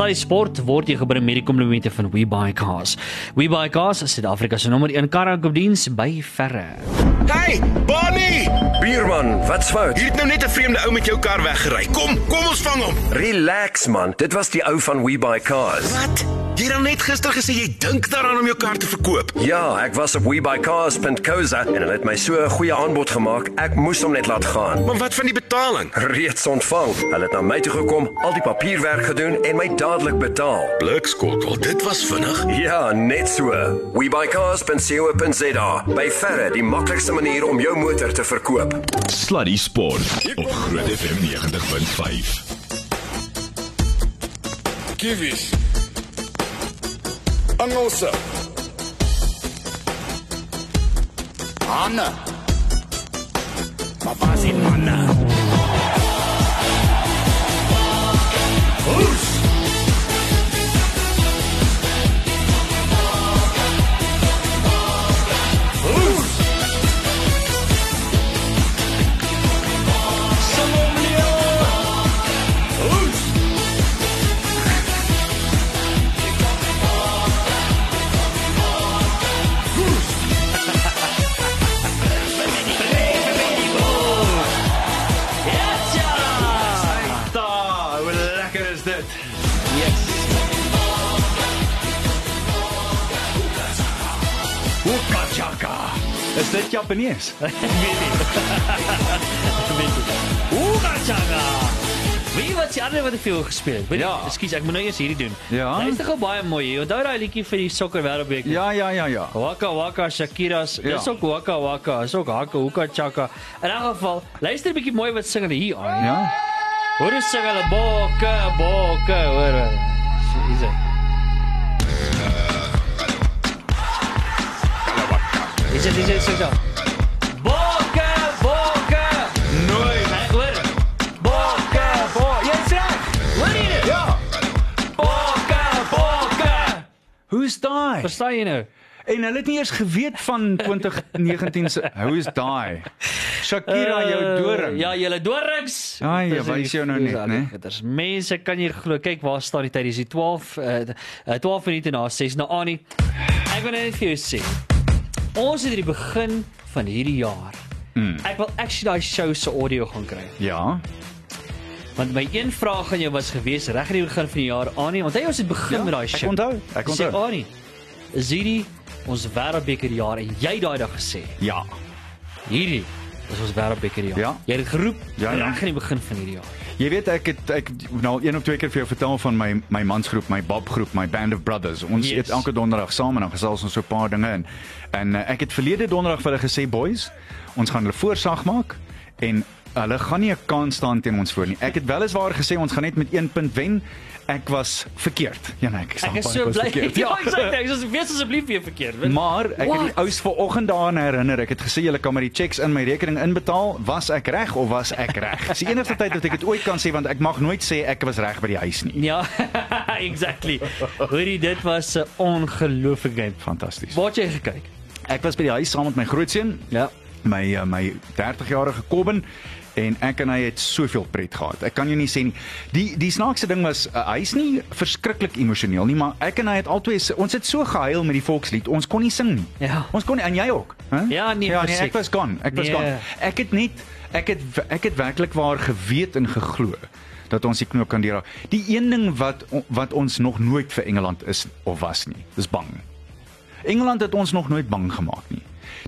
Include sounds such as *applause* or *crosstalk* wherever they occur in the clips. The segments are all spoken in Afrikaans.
Sluddy Sport word jy gebring met die komplimente van WeBuyCars. WeBuyCars is Suid-Afrika se nommer 1 kargoediens by verre. Hey, Bonnie! Bierman, wat's fout? Jy het nou net 'n vreemde ou met jou kar weggery. Kom, kom ons vang hom. Relax man, dit was die ou van We Buy Cars. Wat? Jy het dan net gister gesê jy dink daaraan om jou kar te verkoop. Ja, ek was op webuycars.co.za en hulle het my so 'n goeie aanbod gemaak. Ek moes hom net laat gaan. Maar wat van die betaling? Reeds ontvang. Hulle het na my toe gekom, al die papierwerk gedoen en my dadelik betaal. Blikskottel, dit was vinnig. Ja, net so. webuycars.co.za. By verre die maklikste manier om jou motor te verkoop. Sluddy Sport op Groot FM 90.5. Kiwis. Angosa. Anna. Mapasi Anna. Oes. Oes. Japanees? *laughs* Ooga changa. Wie wat jy ander wat ek vir jou gespeel het? Weet jy, Ja. Ekskuus, ek moet nou eers hierdie doen. Ja. Dit is gou baie mooi. Jy Onthou daai liedjie vir die sokker wêreldbeker? Ja, ja, ja, ja. Waka waka Shakira's. Ja. Dis ook waka waka, is ook haka hoeka chaka. In 'n geval, luister 'n bietjie mooi wat sing hulle hier aan. Ja. Hoor hoe sing hulle bokke, bokke, hoor. Is dit? Is dit is dit so? Daai? Verstaan jy nou? En hulle het nie eers geweet van 2019 se Hoe's daai? Shakira jou doring. Ja, julle dorings. Ja, Dis wys jou nou net, né? Dit is mense kan jy glo. Kyk waar staan die tyd. Dis die 12 uh, uh, 12 minute na 6 na Annie. Ek wil net vir jou sê. Ons het die begin van hierdie jaar. Mm. Ek wil actually daai show se audio gaan kry. Ja. Want my een vraag aan jou was gewees reg aan die begin van die jaar Annie, onthou jy ons het begin Ja, met daai ek show. onthou, ek Sê, onthou. Annie, is hierdie ons wêreldbeker jaar en jy daai dag gesê. Ja. Hierdie is ons wêreldbeker jaar. Ja. Jy het dit geroep Ja, ja. reg aan die begin van hierdie jaar. Jy weet ek het ek nou een of twee keer vir jou vertel van my my mansgroep, my Bobgroep, my Band of Brothers. Ons Yes. yes. eet elke donderdag saam en dan gesels ons so 'n paar dinge in. En uh, ek het verlede donderdag vir hulle gesê, "Boys, ons gaan hulle voorsag maak en hulle gaan nie 'n kans staan teen ons voor nie." Ek het weliswaar gesê ons gaan net met 1 punt wen. Ek was verkeerd. Ja, nee, ek, Ek is so bly. *laughs* Ja, exact. Ek is wees asseblief weer verkeerd. weet? Maar ek het What? die ous vanoggend daaraan herinner. Ek het gesê julle kan maar die checks in my rekening inbetaal. Was ek reg of was ek reg? Dis die enigste tyd dat ek dit ooit kan sê want ek mag nooit sê ek was reg by die huis nie. Ja, *laughs* exactly. Hoorie, dit was 'n ongelooflike game. Fantasties. Waar het jy gekyk? Ek was by die huis saam met my grootseun, Ja. my uh, my 30-jarige Kobben en ek en hy het soveel pret gehad. Ek kan jou nie sê nie. Die die snaakse ding was uh, hy's nie verskriklik emosioneel nie, maar ek en hy het albei ons het so gehuil met die volkslied. Ons kon nie sing nie. Ja. Ons kon nie en jy ook, hè? Ja, nee, ja, nee ek was gone. Ek was Nee. gone. Ek het net ek het ek het werklik waar geweet en geglo dat ons die knoop kan deurraak. Die een ding wat wat ons nog nooit vir Engeland is of was nie, dis bang. Engeland het ons nog nooit bang gemaak nie.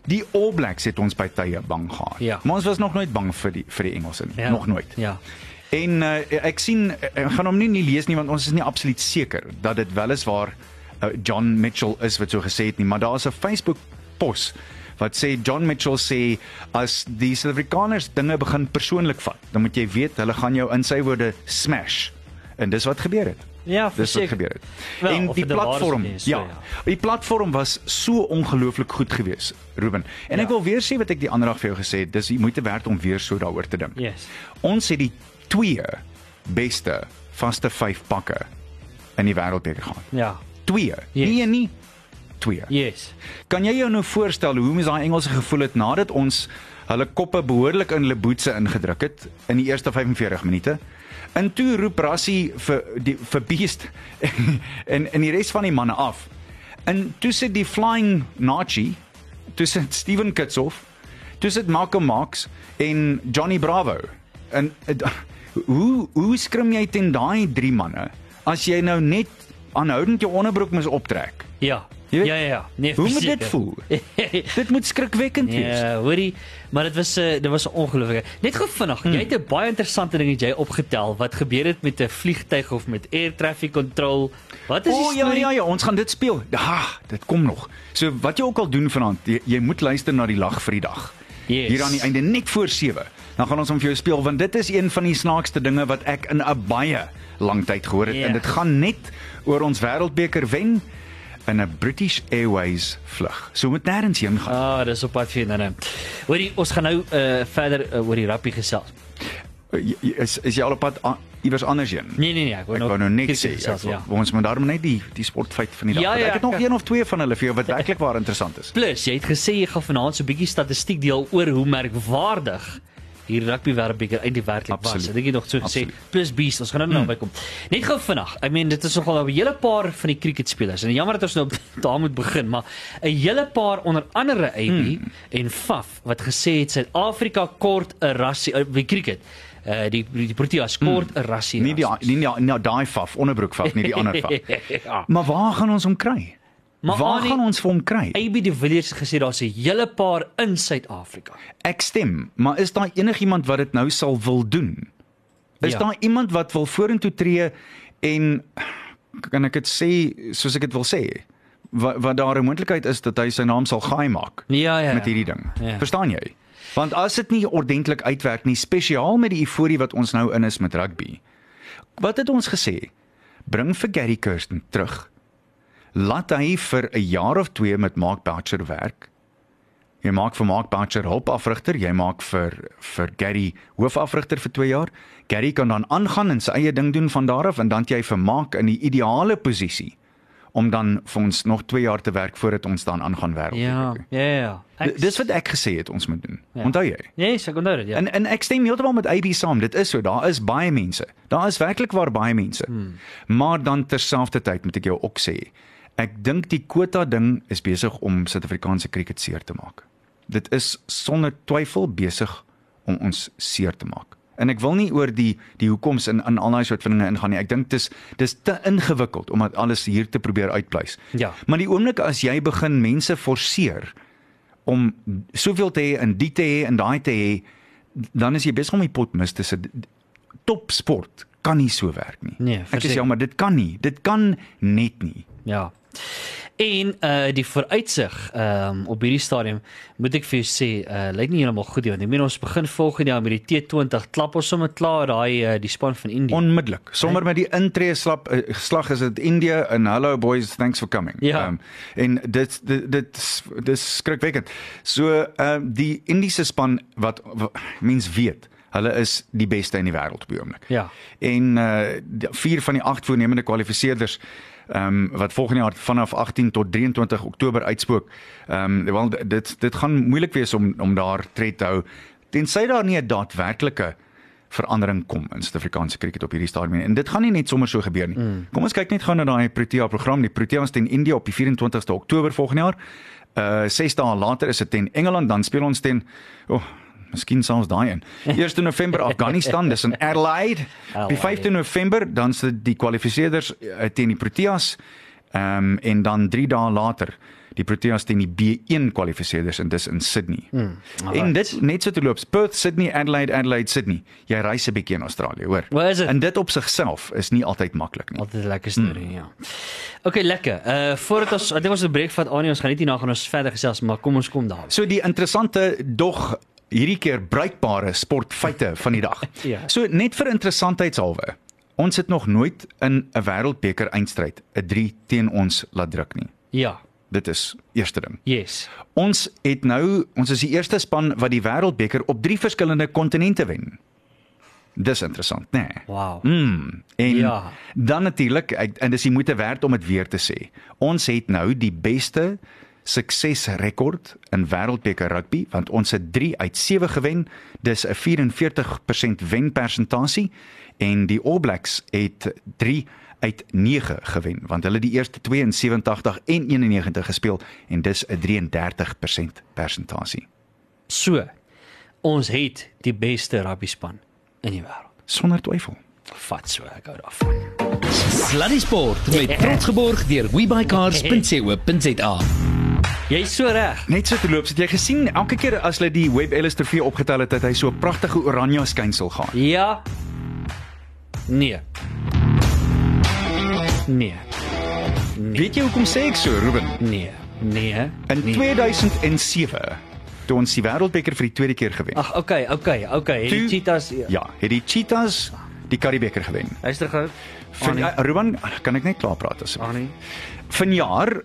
Die All Blacks het ons by tye bang gehad. Ja. Maar ons was nog nooit bang vir die vir die Engelse nie, Ja. nog nooit. Ja. En uh, ek sien ek gaan hom nie nie lees nie want ons is nie absoluut seker dat dit weliswaar uh, John Mitchell is wat so gesê het nie, maar daar is 'n Facebook pos wat sê John Mitchell sê as die Suid-Afrikaners dinge begin persoonlik vat, dan moet jy weet hulle gaan jou in sy woorde smash. En dis wat gebeur het. Ja, Dis wat gebeur het. Wel, en die is platform, nie, so ja, ja. die platform was so ongelooflik goed geweest, Ruben. En Ja. ek wil weer sê wat ek die ander dag vir jou gesê het, dis jy moeite werd om weer so daaroor te dink. Yes. Ons het die twee beste vaste 5 pakke in die wêreldbeker gehad. Ja. Twee, Yes. nie een nie. 2. Yes. Kan jy jou nou voorstel hoe mens daai Engelse gevoel het nadat ons hulle koppe behoorlik in hulle boetse ingedruk het in die eerste 45 minute? En toe roep Rassie vir die vir Beast *laughs* en en die res van die manne af. En toe sit die Flying Nachi, toe sit Steven Kitsoff, toe sit Malcolm Marx en Johnny Bravo. En uh, hoe hoe skrim jy teen daai drie manne as jy nou net aanhoudend jou onderbroek moet optrek? Ja. Jy weet- Ja ja ja. Nee, Hoe moet dit voel? *laughs* Dit moet skrikwekkend wees. Ja, hoorie, maar dit was 'n uh, dit was 'n ongelooflike. Net gou vinnig, hmm. jy het 'n baie interessante ding het jy opgetel wat gebeur het met 'n vliegtyg of met air traffic control. Wat is die O ja storie? ja ja, ons gaan dit speel. Ja, dit kom nog. So wat jy ook al doen vanaand, jy, jy moet luister na die lag vir die dag. Yes. Hier aan die einde net voor 7. Dan gaan ons hom vir jou speel want dit is een van die snaakste dinge wat ek in 'n baie lang tyd gehoor het Ja. en dit gaan net oor ons wêreldbeker wen in 'n British Airways vlug. So moet nêrens heen gaan. Ah, dis op pad vir nou. Hoorie, ons gaan nou uh, verder uh, oor die rappie gesels. Jy- Is is jy al op pad a- iewers anders heen? Nee nee nee, ek wou wou nou net sê, gesels, ek, ja. ons moet daarom net die die sportfeit van die dag. Ja, ja, ek het nog ek- een of twee van hulle vir jou wat werklik waar interessant is. Plus, jy het gesê jy gaan vanaand so 'n bietjie statistiek deel oor hoe merkwaardig hier rugby wêreldbeker eintlik werklik was. Ek dink jy nog so gesê. Absoluut. Plus beast, ons gaan nou naby kom. Net gou vinnig. I mean, dit is nogal 'n hele paar van die cricketspelers. En jammer dat ons nou *laughs* daar moet begin, maar 'n hele paar onder andere AB en Faf wat gesê het Suid-Afrika kort 'n rassie by cricket. Uh die die Proteas kort 'n rassie. Nie die nie nie, nie daai faf, onderbroek faf, nie die ander faf. *laughs* ja. Maar waar gaan ons hom kry? Maar waar Annie- gaan ons vir hom kry? AB de Villiers het gesê daar's 'n hele paar in Suid-Afrika. Ek stem, maar is daar enigiemand wat dit nou sal wil doen? Is Ja. daar iemand wat wil vorentoe tree en kan ek dit sê soos ek dit wil sê? Wat wat daar 'n moontlikheid is dat hy sy naam sal gaai maak Ja ja. met hierdie ding. Ja. Verstaan jy? Want as dit nie ordentlik uitwerk nie, spesiaal met die euforie wat ons nou in is met rugby. Wat het ons gesê? Bring vir Gary Kirsten terug. Laat hy vir 'n jaar of 2 met Mark Boucher werk. Jy maak vir Mark Boucher hulpafrigter, jy maak vir vir Gary hoofafrigter vir 2 jaar. Gary kan dan aangaan en sy eie ding doen van daar af en dan jy vir Mark in die ideale posisie om dan vir ons nog 2 jaar te werk voordat ons dan aangaan wêreld. Ja, ja ja. D- Dis wat ek gesê het ons moet doen. Ja. Ja. Onthou jy? Nee, ek onthou dit, ja. En en ek stem heeltemal met AB saam. Dit is so, daar is baie mense. Daar is werklik waar baie mense. Hmm. Maar dan terselfdertyd moet ek jou ook sê, ek dink die kwota ding is besig om Suid-Afrikaanse cricket seer te maak. Dit is sonder twyfel besig om ons seer te maak. En ek wil nie oor die die hoekoms in in al daai soort van dinge ingaan nie. Ek dink dis dis te ingewikkeld om dit alles hier te probeer uitpleis. Ja. Maar die oomblik as jy begin mense forceer om soveel te hê en die te hê en daai te hê, dan is jy besig om die pot mis te sit. Topsport kan nie so werk nie. Nee, ek verseker. is jammer, dit kan nie. Dit kan net nie. Ja. En uh die vooruitsig ehm um, op hierdie stadium moet ek vir jou sê, uh lyk nie heeltemal goed nie want ek meen ons begin volgende jaar met die T20 klap ons sommer klaar daai uh, die span van Indië. Onmiddellik. Sommer met die intree slap uh, slag is dit India en hello boys, thanks for coming. Ja. Um, en dit dit dit dis skrikwekkend. So ehm um, die Indiese span wat, wat mens weet Hulle is die beste in die wêreld op die oomblik. Ja. En uh vier van die agt voornemende kwalifiseerders ehm um, wat volgende jaar vanaf 18 tot 23 Oktober uitspook. Ehm um, wel dit dit gaan moeilik wees om om daar tred te hou tensy daar nie 'n daadwerklike verandering kom in Suid-Afrikaanse cricket op hierdie stadium. En dit gaan nie net sommer so gebeur nie. Mm. Kom ons kyk net gou na daai Protea program. Die Proteas teen India op die 24ste Oktober volgende jaar. Uh 6 dae later is dit teen Engeland, dan speel ons teen oh, Miskien selfs daai een. *laughs* 1 November Afghanistan, dis in Adelaide. Die 5de November dan se die kwalifiseerders uh, teen die Proteas. Ehm um, en dan 3 dae later die Proteas teen die B1 kwalifiseerders en dis in Sydney. Mm, en dit net so te loop. Perth, Sydney, Adelaide, Adelaide, Sydney. Jy reis 'n bietjie in Australië, hoor. En dit op sigself is nie altyd maklik nie. Altyd 'n lekker storie, mm. ja. OK, lekker. Uh voordat ons ek dink ons 'n breek vat aan, ons gaan net hierna gaan ons verder gesels, maar kom ons kom daar. So die interessante dog hierdie keer bruikbare sportfeite van die dag. *laughs* Ja. So net vir interessantheidshalwe. Ons het nog nooit in 'n wêreldbeker eindstryd 'n 3 teen ons laat druk nie. Ja. Dit is eerste ding. Yes. Ons het nou ons is die eerste span wat die wêreldbeker op drie verskillende kontinente wen. Dis interessant, né? Nee. Wow. Mm, en Ja. dan natuurlik en dis die moeite werd om dit weer te sê. Ons het nou die beste suksesrekord in wêreldbeker rugby want ons het 3 uit 7 gewen. Dis 'n 44% wenpersentasie en die All Blacks het 3 uit 9 gewen want hulle die eerste 2 in 87 en 91 gespeel en dis 'n 33% persentasie. So. Ons het die beste rugby span in die wêreld. Sonder twyfel. Vat so, ek hou daarvan. Sluddy Sport met trots geborg deur webycars.co.za. Jy's so reg. Net so te loop, het jy gesien elke keer as hulle die Web Ellis trofee opgetel het, het hy so 'n pragtige oranje skynsel gehad. Ja. Nee. Nee. Weet jy hoekom sê ek so, Ruben? Nee. Nee. In nee. 2007 toe ons die Wêreldbeker vir die tweede keer gewen. Ag, okay, okay, okay. Die Toe- cheetahs. Ja, het die Cheetahs die Karibeker gewen. Luister gou. Van Ruben, kan ek net klaar praat asseblief? Annie. Vanjaar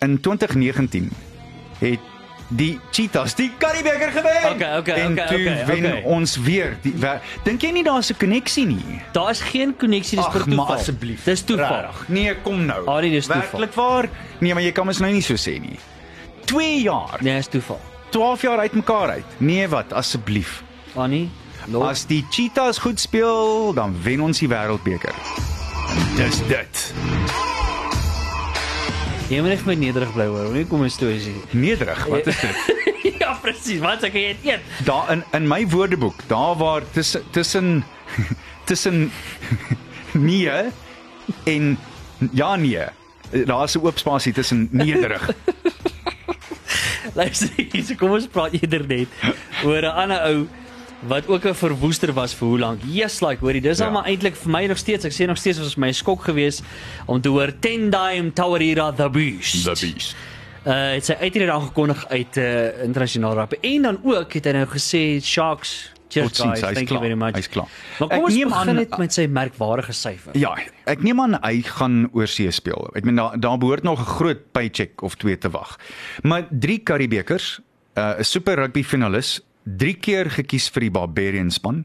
in 2019 het die Cheetahs die Karibeker gewen. Okay, okay, en okay, toe okay, wen okay. ons weer. Die wer- Dink jy nie daar's 'n koneksie nie? Daar is geen koneksie, dis per toeval. asseblief. Dis toeval. Regtig? Nee, kom nou. Arie, dis toeval. Werklik waar? Nee, maar jy kan mos nou nie so sê nie. 2 jaar. Nee, dis toeval. 12 jaar uitmekaar uit. Nee, wat asseblief. Annie. Los. As die Cheetahs goed speel, dan wen ons die Wêreldbeker. En dis dit. Jy moet net my nederig bly hoor. Moenie kom 'n storie sê. Nederig, wat is dit? *laughs* ja, presies. Wat sê jy eet? Daar in in my woordeboek, daar waar tussen tussen *laughs* tussen nee en ja nee. Daar's 'n oop spasie tussen nederig. *laughs* Luister hier, so kom ons praat eerder net oor 'n ander ou wat ook 'n verwoester was vir hoe lank. Yes, like hoorie, dis Ja. ja. maar eintlik vir my nog steeds, ek sê nog steeds was my 'n skok geweest om te hoor Tendai Tawarira the Beast. beast. Uh het sy uitrede aangekondig uit uh internasionaal rugby en dan ook het hy nou gesê Sharks Cheers guys, thank klaar, you very much. hy's klaar. Maar Ek kom ons neem aan- net met sy merkwaardige syfer. Ja, ek neem aan hy gaan oorsee speel. Ek meen daar daar behoort nog 'n groot paycheck of twee te wag. Maar 3 Karibekers, 'n uh, super rugby finalis, 3 keer gekies vir die Barbarian span,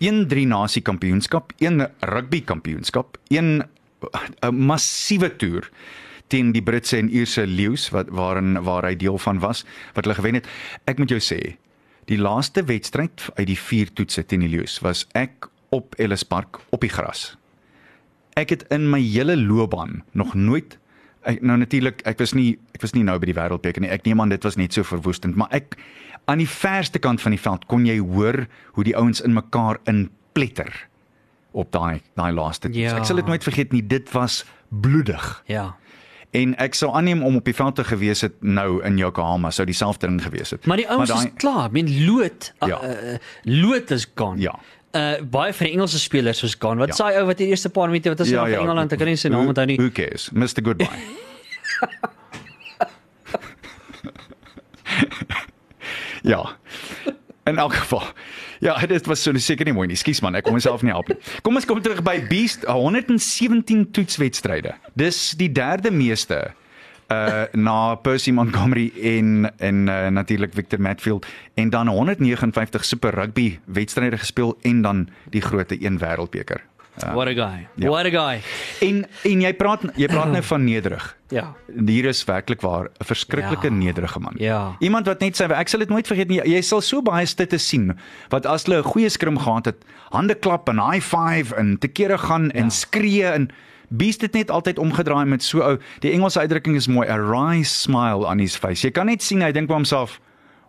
een drie nasie kampioenskap, een rugby kampioenskap, een 'n massiewe toer teen die Britse en Ierse leeu's wat waarin waar hy deel van was wat hulle gewen het. Ek moet jou sê, die laaste wedstryd uit die vier toetse teen die leeu's was ek op Ellis Park op die gras. Ek het in my hele loopbaan nog nooit ek, nou natuurlik ek was nie ek was nie nou by die wêreldbeker nie. Ek neem aan dit was net so verwoestend, maar ek aan die verste kant van die veld kon jy hoor hoe die ouens in mekaar inpletter op daai daai laaste toets. Ja. Ek sal dit nooit vergeet nie. Dit was bloedig. Ja. En ek sou aanneem om op die veld te gewees het nou in Yokohama sou dieselfde ding gewees het. Maar die ouens is klaar. I mean Loot, Ja. uh, Loot is gone. Ja. Uh baie van die Engelse spelers is gone. Wat Ja. ja. saai ou wat die eerste paar minute wat as hy ja, ja. Engeland, ek kan nie sy naam onthou nie. Who cares? Mr Goodbye. *laughs* ja. In elk geval. Ja, dit was so seker nie mooi nie. Skus man, ek kom myself nie help nie. Kom ons kom terug by Beast, 117 toetswedstryde. Dis die derde meeste uh na Percy Montgomery en en uh, natuurlik Victor Matfield en dan 159 super rugby wedstryde gespeel en dan die grootte een wêreldbeker. Uh, What a guy. Ja. Ja. What a guy. en en jy praat jy praat nou van nederig. Ja. Hier is werklik waar 'n verskriklike Ja. nederige man. Ja. Iemand wat net sy ek sal dit nooit vergeet nie. Jy sal so baie stitte sien wat as hulle 'n goeie skrim gehad het, hande klap en high five en te kere gaan ja. en skree en Beast het net altyd omgedraai met so ou die Engelse uitdrukking is mooi 'n wry smile on his face. Jy kan net sien hy dink by homself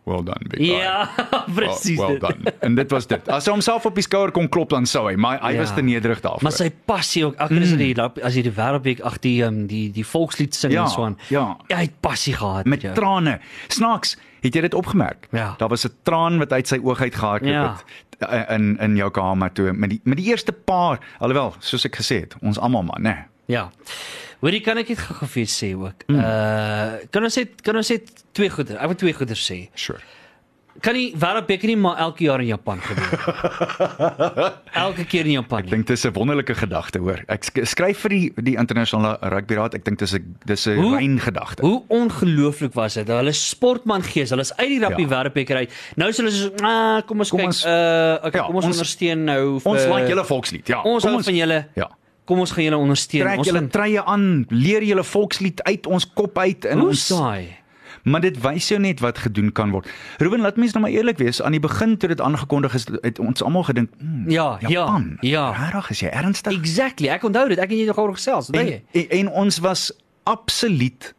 well done big guy. Ja, *laughs* presies. Well, well done. En dit was dit. As hy homself op die skouer kon klop dan sou hy, maar hy Ja. was te nederig daarvoor. Maar sy passie ook. Ek mm. is die as jy die wêreldweek ag die um, die die volkslied sing Ja, en so aan. ja. Hy het passie gehad met jou. trane. Snaaks, het jy dit opgemerk? Ja. Daar was 'n traan wat uit sy oog uitgehardloop Ja. het eh, in in Yokohama toe met die met die eerste paar, alhoewel soos ek gesê het, ons almal maar, né? Ja. Hoorie kan ek dit gou vir jou sê ook. Mm. Uh kan ons sê kan ons sê twee goeder. Ek wil twee goeder sê. Sure. Kan nie wêreldbeker nie maar elke jaar in Japan gebeur. *laughs* elke keer in Japan. Ek dink dis 'n wonderlike gedagte hoor. Ek sk- skryf vir die die internasionale rugbyraad. Ek dink dis 'n dis 'n rein gedagte. Hoe ongelooflik was dit? Hulle sportman gees, hulle is uit die rugby Ja. wêreldbeker uit. Nou is hulle so, ah, kom ons Kom kyk, ons- uh okay, ja, kom ons, ons- ondersteun nou vir Ons like julle volkslied. Ja. Ons hou van julle. Ja. Kom ons gaan julle ondersteun. Trek ons julle gaan treie aan, leer julle volkslied uit ons kop uit in Hoe ons saai. Maar dit wys jou net wat gedoen kan word. Ruben, laat mens nou maar eerlik wees, aan die begin toe dit aangekondig is, het ons almal gedink, hmm, Ja, Japan. ja, ja. Regtig, is jy ernstig? Exactly. Ek onthou dit. Ek en jy nog gesels, onthou en, jy? en, en ons was absoluut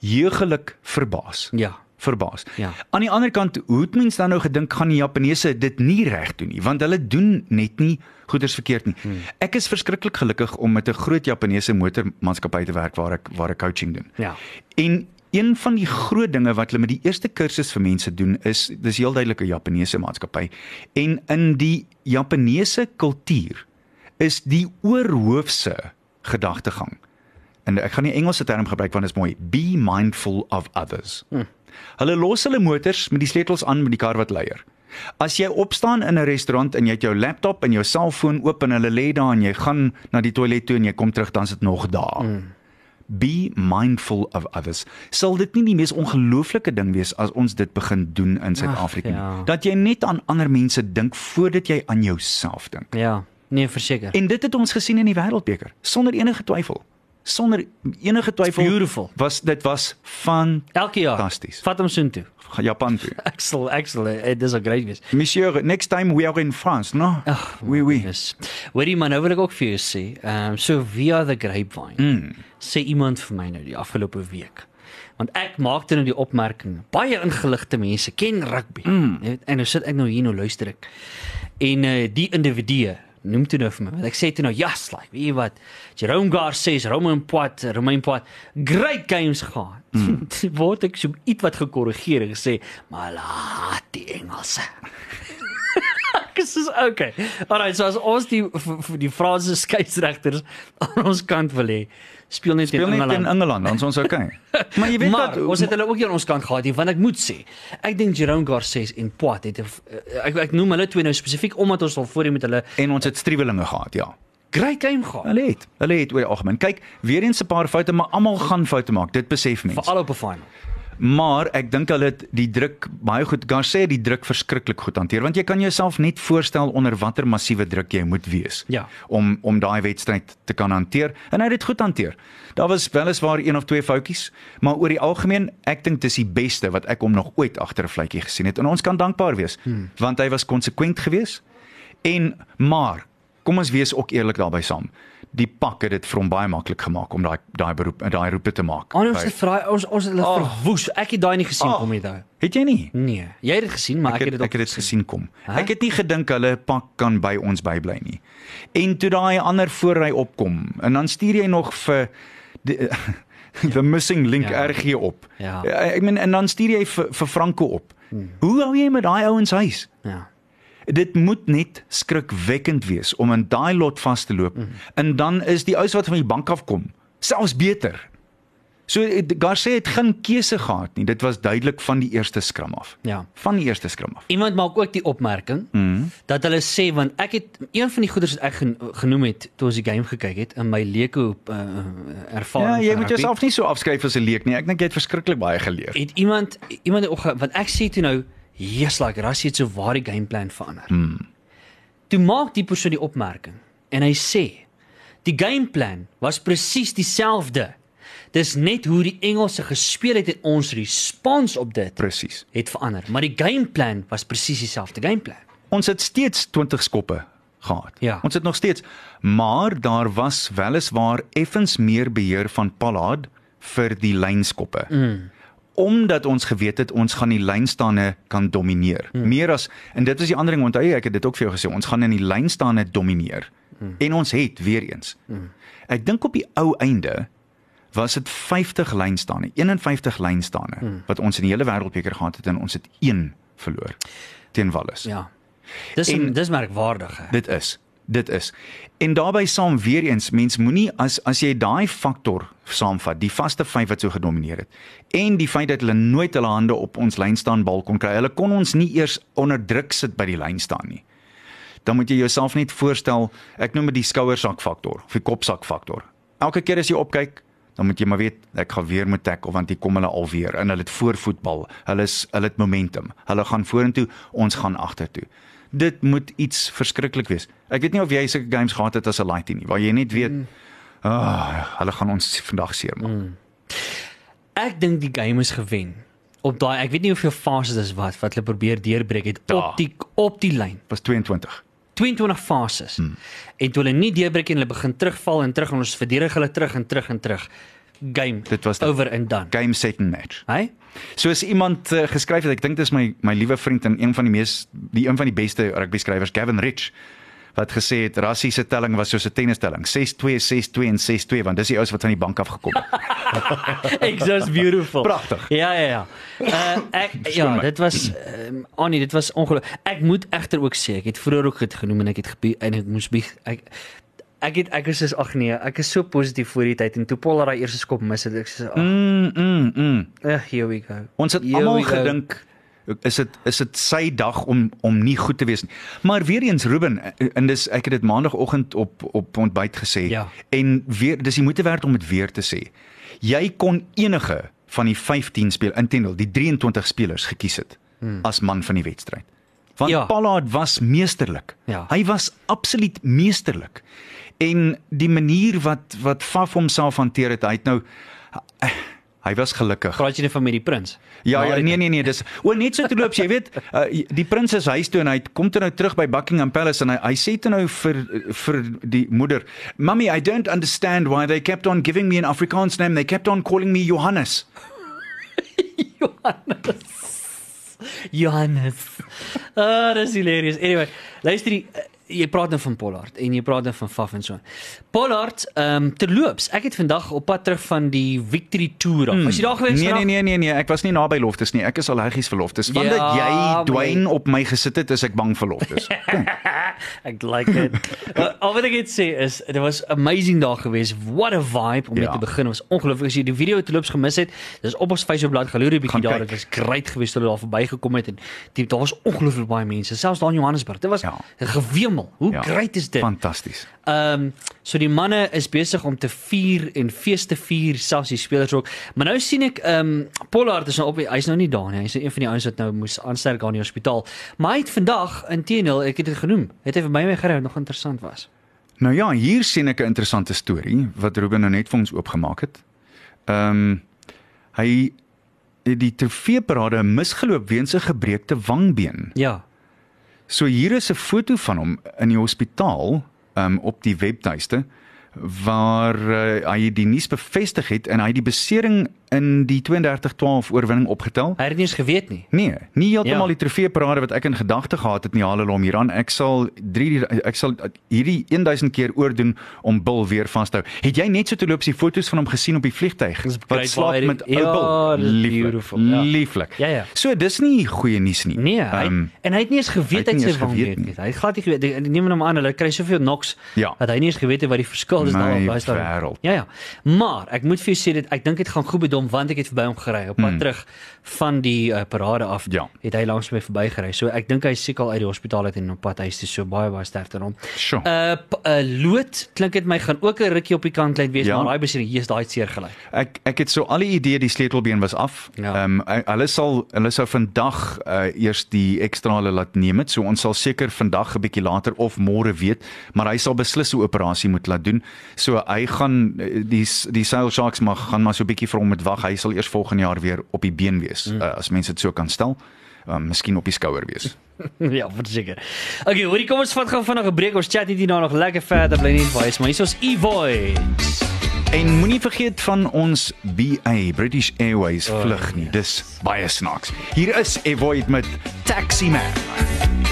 heugelik verbaas. Ja. verbaas. Ja. Aan die ander kant, hoe het mens dan nou gedink gaan die Japaneese dit nie reg doen nie, want hulle doen net nie goeders verkeerd nie. Hmm. Ek is verskriklik gelukkig om met 'n groot Japaneese motormaatskappy te werk waar ek waar ek coaching doen. Ja. En een van die groot dinge wat hulle met die eerste kursus vir mense doen is dis heel duidelik 'n Japaneese maatskappy. En in die Japaneese kultuur is die oorhoofse gedagtegang. En ek gaan nie Engelse term gebruik want dit is mooi. Be mindful of others. Hmm. Hulle los hulle motors met die sleutels aan met die kar wat leier. As jy opstaan in 'n restaurant en jy het jou laptop en jou selfoon oop en hulle lê daar en jy gaan na die toilet toe en jy kom terug dan is dit nog daar. Hmm. Be mindful of others. Sal dit nie die mees ongelooflike ding wees as ons dit begin doen in Suid-Afrika nie? ja. Dat jy net aan ander mense dink voordat jy aan jouself dink. Ja. Nee, verseker. En dit het ons gesien in die Wêreldbeker sonder enige twyfel. Sonder enige twyfel. beautiful. Was dit was van Elke jaar. Fantasties. Vat hom soontoe. Japan toe. Sal eh, dis 'n great wees. Monsieur, next time we are in France, no? Ag, oui, oui. Yes. Hoorie man, nou wil ek ook vir jou sê, ehm um, so via the grapevine. Mm. Sê iemand vir my nou die afgelope week. Want ek maakte nou die opmerking, baie ingeligte mense ken rugby. Mm. En nou sit ek nou hier nou luister ek. En uh, die individue noem toe nou vir my. Want ek sê toe nou, "Yes, like, weet jy wat? Jerome Garces, Romain Poit, Romain Poit, great games gehad." *laughs* Mm. Word ek so ietwat gekorrigeer en gesê, "Maar laat die Engelse." Dis is okay. Alright, so as ons die v- v- die Franse *laughs* skeieregters aan ons kant wil hê, speel net Speel teen net in Engeland. Engeland, dan is ons okay. *laughs* maar jy weet maar wat ons het hulle ook hier aan ons kant gehad hier, want ek moet sê, ek dink Jerome Garces en Poit het eh, ek ek noem hulle twee nou spesifiek omdat ons al voorheen met hulle en ons het striwelinge gehad, ja. great game gehad. Hulle het, hulle het oor die algemeen. Kyk, weer eens 'n paar foute, maar almal gaan foute maak. Dit besef mense. Veral op 'n final. Maar ek dink hulle het die druk baie goed Garcia het die druk verskriklik goed hanteer want jy kan jouself net voorstel onder watter massiewe druk jy moet wees Ja. om om daai wedstryd te kan hanteer en hy het dit goed hanteer. Daar was weliswaar een of twee foutjies, maar oor die algemeen ek dink dis die beste wat ek hom nog ooit agter 'n vletjie gesien het en ons kan dankbaar wees hmm. want hy was konsekwent geweest en maar kom ons wees ook eerlik daarbey saam. Die pak het dit vir hom baie maklik gemaak om daai daai beroep daai roepe te maak. Ons het vraai ons ons het hulle Oh. verwoes. Ek het daai nie gesien Oh. kom daai. Het jy nie? Nee, jy het dit gesien, maar ek, ek het, het ek dit het dit gesien kom. Hæ? Ek het nie gedink hulle pak kan by ons bybly nie. En toe daai ander voorry opkom en dan stuur jy nog vir die, *laughs* the missing link Ja. RG op. Ja. Ek meen en dan stuur jy vir vir Franco op. Hmm. Hoe hou jy met daai ouens huis? Ja. Dit moet net skrikwekkend wees om in daai lot vas te loop. Mm. En dan is die ouens wat van die bank af kom selfs beter. So het- Garcia het geen keuse gehad nie. Dit was duidelik van die eerste skram af. Ja. Van die eerste skram af. Iemand maak ook die opmerking mm. Dat hulle sê want ek het een van die goeders wat ek gen, genoem het toe ons die game gekyk het in my leuke uh, ervaring. Ja, jy moet jouself nie so afskryf as 'n leek nie. Ek dink jy het verskriklik baie geleer. Het iemand iemand want ek sê toe nou, "Yes, like Rassie het so waar die gameplan verander." Hmm. Toe maak die persoon die opmerking en hy sê, "Die gameplan was presies dieselfde. Dis net hoe die Engelse gespeel het en ons respons op dit Presies. het verander, maar die gameplan was presies dieselfde gameplan." Ons het steeds 20 skoppe gehad. Ja. Ons het nog steeds, maar daar was weliswaar effens meer beheer van Pollard vir die lynskoppe. Mm. Omdat ons geweet het ons gaan die lynstaande kan domineer. Mm. Meer as en dit was die ander ding onthou ek het dit ook vir jou gesê, ons gaan in die lynstaande domineer. Mm. En ons het weer eens. Mm. Ek dink op die ou einde was dit 50 lynstaande, 51 lynstaande mm. wat ons in die hele wêreldbeker gehad het en ons het 1 verloor teen Wallis. Ja. Dis En- en, dis merkwaardig. Hè? Dit is. Dit is. En daarbey saam weer eens, mens moenie as as jy daai faktor saamvat, die vaste vyf wat so gedomeineer het en die feit dat hulle nooit hulle hande op ons lyn staan bal kon kry. Hulle kon ons nie eers onder druk sit by die lyn staan nie. Dan moet jy jouself net voorstel, ek noem dit die skouersak faktor of die kopsak faktor. Elke keer as jy opkyk, dan moet jy maar weet ek gaan weer moet tackle want hier kom hulle alweer en hulle het voorvoetbal. Hulle is hulle het momentum. Hulle gaan vorentoe, ons gaan agtertoe. Dit moet iets verskriklik wees. Ek weet nie of jy sulke games gehad het as 'n lightie nie, waar jy net weet, ah, oh, hulle gaan ons vandag seermaak. Mm. Ek dink die game is gewen. Op daai ek weet nie hoeveel fases dis wat wat hulle probeer deurbreek het Ja. op die op die lyn. Was 22. 22 fases. Hmm. En toe hulle nie deurbreek en hulle begin terugval en terug en ons verdedig hulle terug en terug en terug. Game. Dit was dit. over and done. Game set and match. Hey? Soos iemand uh, geskryf het, ek dink dis my my liewe vriend en een van die mees die een van die beste rugby skrywers, Gavin Rich, wat gesê het Rassie se telling was soos 'n tennistelling, 6-2, 6-2 en 6-2 want dis die ouens wat van die bank af gekom het. *laughs* It's just beautiful. Pragtig. Ja ja ja. Uh ek ja, dit was um, Annie, dit was ongelooflik. Ek moet egter ook sê, ek het vroeër ook dit genoem en ek het gebeur en ek moes bieg ek ek het ek is soos ag nee, ek is so positief voor die tyd en toe Paul daai eerste skop mis het ek sê ag, Mm, mm, mm. uh, here we go. Ons het almal gedink is dit is dit sy dag om om nie goed te wees nie. Maar weer eens Ruben en dis ek het dit maandagooggend op op ontbyt gesê Ja. en weer dis die moeite werd om dit weer te sê. Jy kon enige van die 15 speel intendel die 23 spelers gekies het hmm. as man van die wedstryd. Want Ja. Pollard was meesterlik. Ja. Hy was absoluut meesterlik. En die manier wat wat Faf homself hanteer het, hy het nou hy was gelukkig. Praat jy net van met die prins? Ja, ja nee nee nee, dis o net so te loop, jy weet, uh, die prins is huis toe en hy kom toe nou terug by Buckingham Palace en hy hy sê toe nou vir vir die moeder, "Mummy, I don't understand why they kept on giving me an Afrikaans name. They kept on calling me Johannes." *laughs* Johannes. Ah, dis hilarious. Anyway, luister jy jy praat nou van Pollard en jy praat nou van Faf en so. Pollard, ehm um, terloops, ek het vandag op pad terug van die Victory Tour af. Was jy daar gewees? Nee nee vandag? nee nee nee, ek was nie naby loftes nie. Ek is allergies vir loftes. Want Ja, jy Dwayne op my gesit het, is ek bang vir loftes. *laughs* ek like dit. uh, al wat ek net sê is dit was amazing daar gewees. What a vibe om ja. Mee te begin. Dit was ongelooflik as jy die video terloops gemis het. Dis op ons Facebookblad galoer 'n bietjie daar. Dit was great geweest toe hulle daar verbygekom het en die, daar was ongelooflik baie mense, selfs daar in Johannesburg. Dit was ja. Ja. Gewemel. Hoe ja. Great is dit? Fantasties. Ehm um, so die manne is besig om te vier en fees te vier, selfs die spelers ook. Maar nou sien ek ehm um, Pollard is nou op hy's nou nie daar nie. Hy's nou een van die ouens wat nou moes aansterk gaan in die hospitaal. Maar hy het vandag inteendeel, ek het dit genoem, het hy vir my my wat nog interessant was. Nou ja, hier sien ek 'n interessante storie wat Ruben nou net vir ons oopgemaak het. Ehm um, hy het die trofeeparade misgeloop weens 'n gebreekte wangbeen. Ja. So hier is 'n foto van hom in die hospitaal um, op die webtuiste waar uh, hy die nuus bevestig het en hy die besering in die 32-12 oorwinning opgetel. Hy het nie eens geweet nie. Nee, nie heeltemal Ja. die trofeeparade wat ek in gedagte gehad het nie, haal hulle hom hier aan. Ek sal 3 ek sal hierdie 1000 keer oordoen om Bill weer vasthou. Het jy net so te loop die foto's van hom gesien op die vliegtyg wat slaap met ou Ja, Bill? Lieflik. ja. Lieflik. Ja, ja. So dis nie goeie nuus nie. Nee, hy, um, en hy het nie eens geweet het hy nie sy wang weet nie. Hy het glad nie geweet. Neem hom aan, hulle kry soveel knocks Ja. dat hy nie eens geweet het wat die verskil is My op daai stadium. Ja ja. Maar ek moet vir jou sê dit ek dink dit gaan goed met hom want ek het verby hom gery op pad hmm. terug van die uh, parade af. Ja. Het hy langs my verbygery. So ek dink hy seker al uit die hospitaal uit en op pad huis toe. So baie baie sterkte aan hom. Sure. Uh, p- uh lood klink dit my gaan ook 'n rukkie op die kantlyn wees, Ja. maar daai besering hier is daai seer gelei. Ek ek het so al die idee die sleutelbeen was af. Ja. Ehm um, hulle sal hulle sou vandag uh, eers die ekstrale laat neem het. So ons sal seker vandag 'n bietjie later of môre weet, maar hy sal beslis 'n operasie moet laat doen. So hy gaan eh, die die Sail Sharks mag gaan maar so 'n bietjie vir hom met wag. Hy sal eers volgende jaar weer op die been wees, mm. uh, as mense dit so kan stel. Um, miskien op die skouer wees. *laughs* ja, verseker. Okay, hoorie, kom ons vat gou vinnig 'n breek. Ons chat net hierna nog lekker verder. Bly net by ons. Maar hier is ons E-Voice. En moenie vergeet van ons BA British Airways vlug nie. Dis baie snaaks. Hier is Evoid met Taxi Man.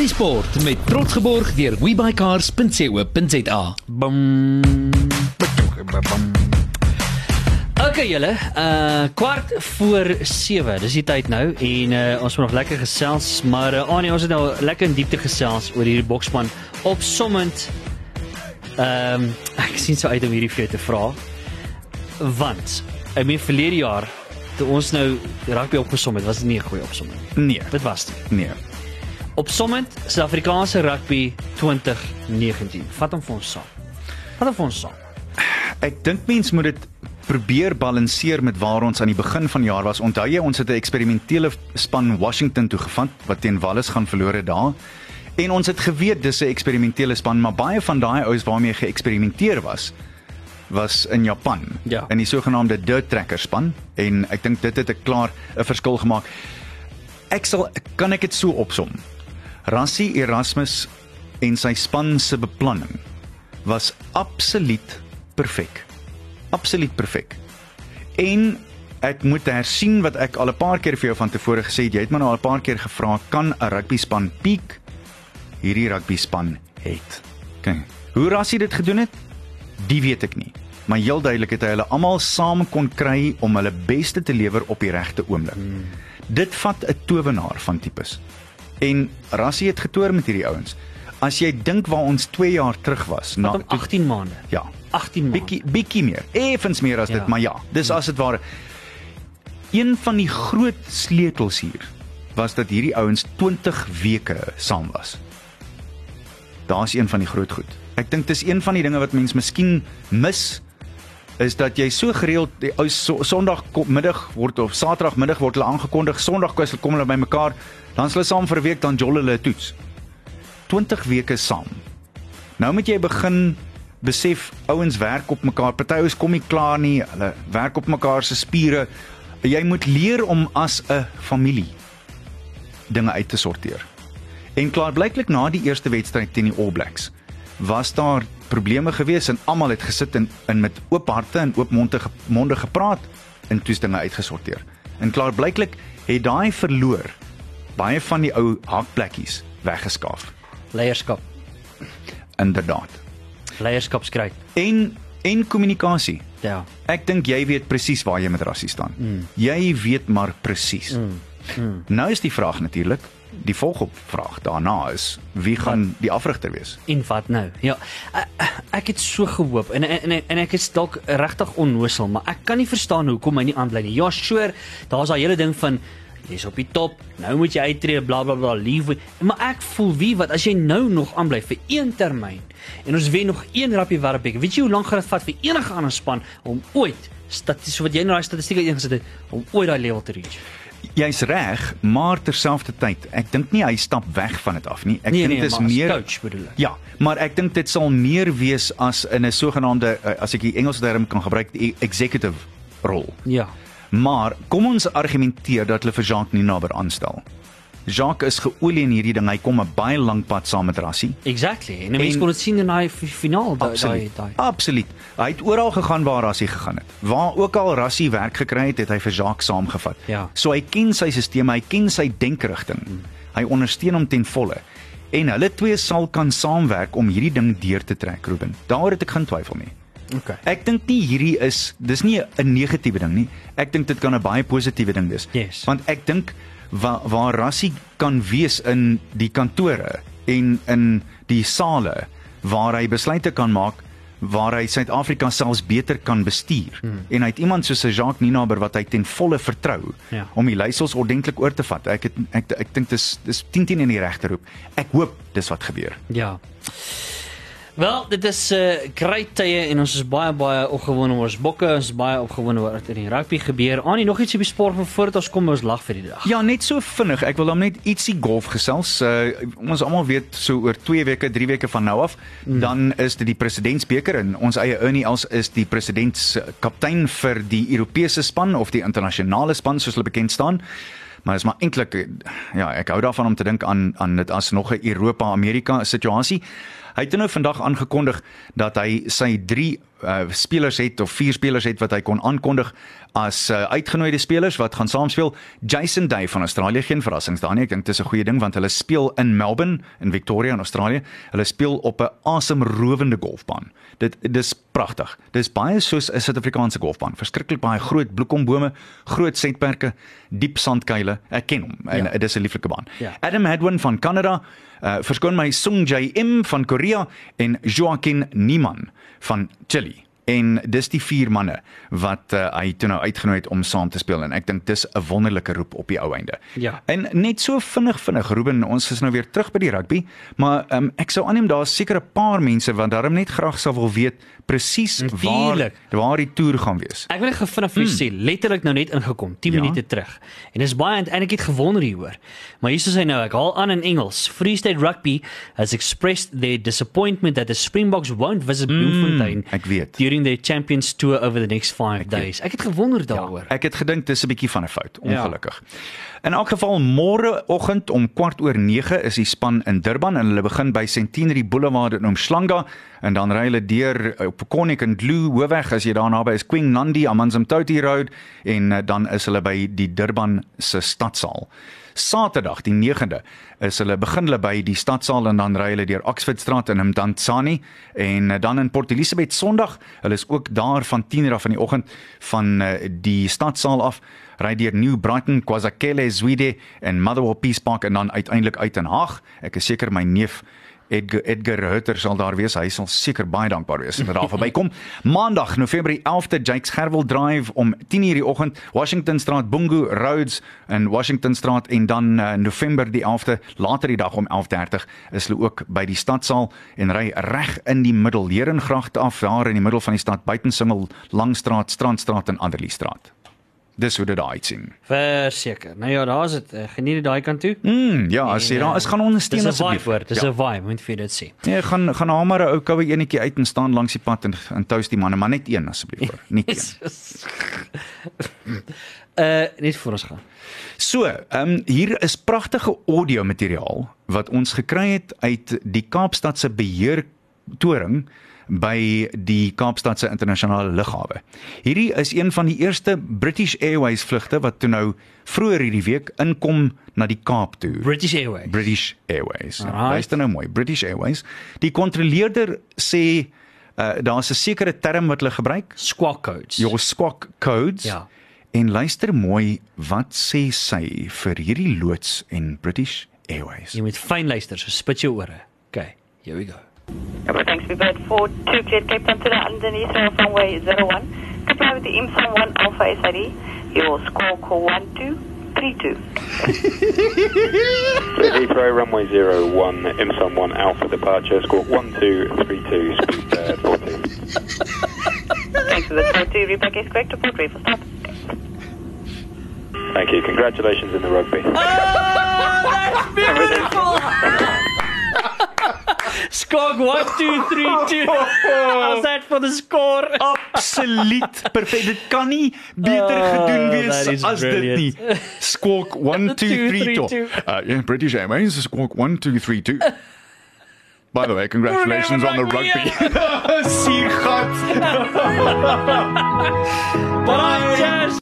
Sluddy Sport met trots geborg deur webycars.co.za. Bum. Okay julle, uh kwart voor 7. Dis die tyd nou en uh ons moet nog lekker gesels, maar uh, Annie, ons het nou lekker in diepte gesels oor hierdie bokspan opsommend. Ehm um, ek sien so uit om hierdie vir jou te vra. Want ek meen verlede jaar toe ons nou rugby opgesom het, was dit nie 'n goeie opsomming. Nee, Dit was nie. nee. Opsommend Suid-Afrikaanse rugby 2019. Vat hom vir ons saam. Vat hom vir ons saam. Ek dink mens moet dit probeer balanseer met waar ons aan die begin van die jaar was. Onthou jy ons het 'n eksperimentele span Washington toe gevat wat teen Wallis gaan verloor het daar. En ons het geweet dis 'n eksperimentele span, maar baie van daai ouens waarmee geëksperimenteer was was in Japan Ja. in die sogenaamde Dirt Tracker span en ek dink dit het 'n klaar 'n verskil gemaak. Ek sal kan ek dit so opsom. Rassie Erasmus en sy span se beplanning was absoluut perfek. Absoluut perfek. En ek moet hersien wat ek al 'n paar keer vir jou van tevore gesê het. Jy het my nou al 'n paar keer gevra, kan 'n rugby span piek? Hierdie rugby span het. Kyk, hoe Rassie dit gedoen het, die weet ek nie. Maar heel duidelik het hy hulle almal saam kon kry om hulle beste te lewer op die regte oomblik. Hmm. Dit vat 'n towenaar van tipes. En Rassie het getoer met hierdie ouens. As jy dink waar ons 2 jaar terug was, Na toe- 18 maande. Ja. 18 maande. Bietjie bietjie meer. Effens meer as Ja. dit, maar ja, dis as dit ware. Een van die groot sleutels hier was dat hierdie ouens 20 weke saam was. Daar's een van die groot goed. Ek dink dis een van die dinge wat mens miskien mis is dat jy so gereeld die ou so, Sondag kom- middag word of Saterdagmiddag word hulle aangekondig, Sondag kom hulle bymekaar, dan is hulle saam vir 'n week dan jol hulle toets. 20 weke saam. Nou moet jy begin besef ouens werk op mekaar. Party ouens kom nie klaar nie. Hulle werk op mekaar se spiere. Jy moet leer om as 'n familie dinge uit te sorteer. En klaarblyklik na die eerste wedstryd teen die All Blacks was daar probleme gewees en almal het gesit en in met oop harte en oop monde monde gepraat en toets dinge uitgesorteer. En klaarblyklik het daai verloor baie van die ou hakplekkies weggeskaaf. Leierskap. Inderdaad. Leierskapskryt. En en kommunikasie. Ja. Ek dink jy weet presies waar jy met rassie staan. Mm. Jy weet maar presies. Mm. Mm. Nou is die vraag natuurlik, die volgopvraag daarna is wie gaan die afrigter wees? En wat nou? Ja. Ek, ek het so gehoop en en en, en ek is dalk regtig onnosel, maar ek kan nie verstaan hoekom hy nie aanbly nie. Ja, sure, daar's daai hele ding van jy's op die top, nou moet jy uittreë, bla bla bla, leave. Maar ek voel wie wat as jy nou nog aanbly vir een termyn en ons wen nog een rappie wêreldbeker. Weet jy hoe lank gaan dit vat vir enige ander span om ooit statistiek wat jy nou daai statistieke ingesit het om ooit daai level te reach? Jy's reg, maar terselfdertyd, ek dink nie hy stap weg van dit af nie. Ek Nee, dink nee, dis maar as meer coach bedoel ek. Ja, maar ek dink dit sal meer wees as in 'n sogenaamde eh, as ek die Engelse term kan gebruik, executive rol. Ja. Maar kom ons argumenteer dat hulle vir Jacques Nienaber aanstel. Jacques is geolie in hierdie ding. Hy kom 'n baie lank pad saam met Rassie. Exactly. En mense En- kon dit sien in daai fi- finaal daai daai Absoluut. daai. Absoluut. Hy het oral gegaan waar Rassie gegaan het. Waar ook al Rassie werk gekry het, het hy vir Jacques saamgevat. Ja. So hy ken sy stelsel, hy ken sy denkrigting. Hmm. Hy ondersteun hom ten volle. En hulle twee sal kan saamwerk om hierdie ding deur te trek, Ruben. Daaroor het ek geen twyfel nie. Okay. Ek dink nie hierdie is dis nie 'n negatiewe ding nie. Ek dink dit kan 'n baie positiewe ding wees. Yes. Want ek dink waar waar Rassie kan wees in die kantore en in die sale waar hy besluite kan maak waar hy Suid-Afrika selfs beter kan bestuur. Hmm. En hy het iemand soos Jacques Nienaber wat hy ten volle vertrou Ja. om die leiersels ordentlik oor te vat. Ek het, ek ek dink dis dis 10 10 in die regte roep. Ek hoop dis wat gebeur. Ja. Wel, dit is 'n uh, great tye en ons is baie baie opgewonde oor ons bokke, ons is baie opgewonde oor wat in die rugby gebeur. Anie, nog iets op die sport van voordat ons kom ons lag vir die dag. Ja, net so vinnig. Ek wil hom net ietsie golf gesels. Uh, ons almal weet so oor 2 weke, 3 weke van nou af, mm. dan is dit die presidentsbeker en ons eie Ernie Els is die presidents kaptein vir die Europese span of die internasionale span soos hulle bekend staan. Maar is maar eintlik ja, ek hou daarvan om te dink aan aan dit as nog 'n Europa-Amerika situasie. Hy het nou vandag aangekondig dat hy sy drie uh, spelers het of vier spelers het wat hy kon aankondig as uh, uitgenooide spelers wat gaan saamspeel. Jason Day van Australië, geen verrassings daar nie. Ek dink dit is 'n goeie ding want hulle speel in Melbourne in Victoria in Australië. Hulle speel op 'n asemrowende golfbaan. Dit dis pragtig. Dis baie soos 'n Suid-Afrikaanse golfbaan. Verskriklik baie groot bloekombome, groot setperke, diep sandkuile. Ek ken hom en Ja. ja. dis 'n lieflike baan. Ja. Adam Hadwin van Kanada, uh, verskoon my Sung Jae Im van Korea en Joaquin Niemann van Chili. En dis die vier manne wat uh, hy toe nou uitgenooi het om saam te speel en ek dink dis 'n wonderlike roep op die ou einde. Ja. En net so vinnig vinnig Ruben, ons is nou weer terug by die rugby, maar um, ek sou aanneem daar's seker 'n paar mense wat daarom net graag sou wil weet presies waar waar die toer gaan wees. Ek wil net gou vinnig vir jou sê, letterlik nou net ingekom, 10 Ja. minute terug. En dis baie en ek het gewonder hieroor. Maar hier is hy nou, ek haal aan in Engels. Free State Rugby has expressed their disappointment that the Springboks won't visit Bloemfontein ek weet. During their Champions Tour over the next 5 days. Ek het gewonder daaroor. Ek het gedink dis 'n bietjie van 'n fout, ongelukkig. Ja. In elk geval môreoggend om kwart oor 9 is die span in Durban en hulle begin by Centenary Boulevard in Umhlanga en dan ry hulle deur op Konik en Glue Hoofweg as jy daar naby is Queen Nandi Amanzimtoti Road en eh, dan is hulle by die Durban se stadsaal. Saterdag die 9de is hulle begin hulle by die stadsaal en dan ry hulle deur Oxfordstraat en eh, dan in Port Elizabeth Sondag. Hulle is ook daar van 10:00 af in die oggend van eh, die stadsaal af ry deur New Brighton, KwaZulu, Zwide en Motherwell Peace Park en dan uiteindelik uit in Haag. Ek is seker my neef Edgar Edgar Hutter sal daar wees. Hy sal seker baie dankbaar wees hy daar *laughs* verbykom. Maandag, November die 11de, Jakes Gerwel Drive om 10:00 die oggend, Washington Straat, Bungu Roads in Washington Straat en dan uh, November die 11de, later die dag om 11:30 is hulle ook by die stadsaal en ry reg in die middel Herengracht af, daar in die middel van die stad, Buitensingel, Langstraat, Strandstraat en Adderley Straat. Dis hoe dit daar uitsien. Verseker. Nou ja, daar's dit. Uh, geniet dit daai kant toe. Mm, ja, as jy daar is, gaan ondersteun Dis 'n vibe hoor. Dis Ja. 'n vibe, moet vir dit sê. Nee, gaan gaan haal maar 'n ou koue enetjie uit en staan langs die pad en en toast die manne, maar net een asseblief hoor, net een. Uh *laughs* net vir ons gaan. So, ehm um, hier is pragtige audio materiaal wat ons gekry het uit die Kaapstadse beheer toring by die Kaapstadse internasionale lughawe. Hierdie is een van die eerste British Airways vlugte wat toe nou vroeër hierdie week inkom na die Kaap toe. British Airways. British Airways. Alright. Luister nou mooi, British Airways. Die kontroleerder sê uh, daar's 'n sekere term wat hulle gebruik, Squawk codes. your squawk codes. Ja. En luister mooi, wat sê sy vir hierdie loods en British Airways? Jy moet fyn luister, so spit jou ore. Okay, here we go. Couple thanks, we bird 4 2 cleared Cape Town to the underneath Heathrow runway 01. Comply with the IMSOM 1 Alpha SID. Your score call 1232. Heathrow runway 01, IMSOM 1 Alpha departure, score 1232, speed uh, 14. Thanks for the 42. Repack is correct. Report ready for start. Thank you. Congratulations in the rugby. *laughs* Squawk 1232. How's that for the score? Absoluut perfek. Dit kan nie beter gedoen Oh, wees that is as dit brilliant. nie. Squawk *laughs* 1232. Uh, yeah, British Airways squawk 1232. By the way, congratulations on the rugby. Sien gat. But I just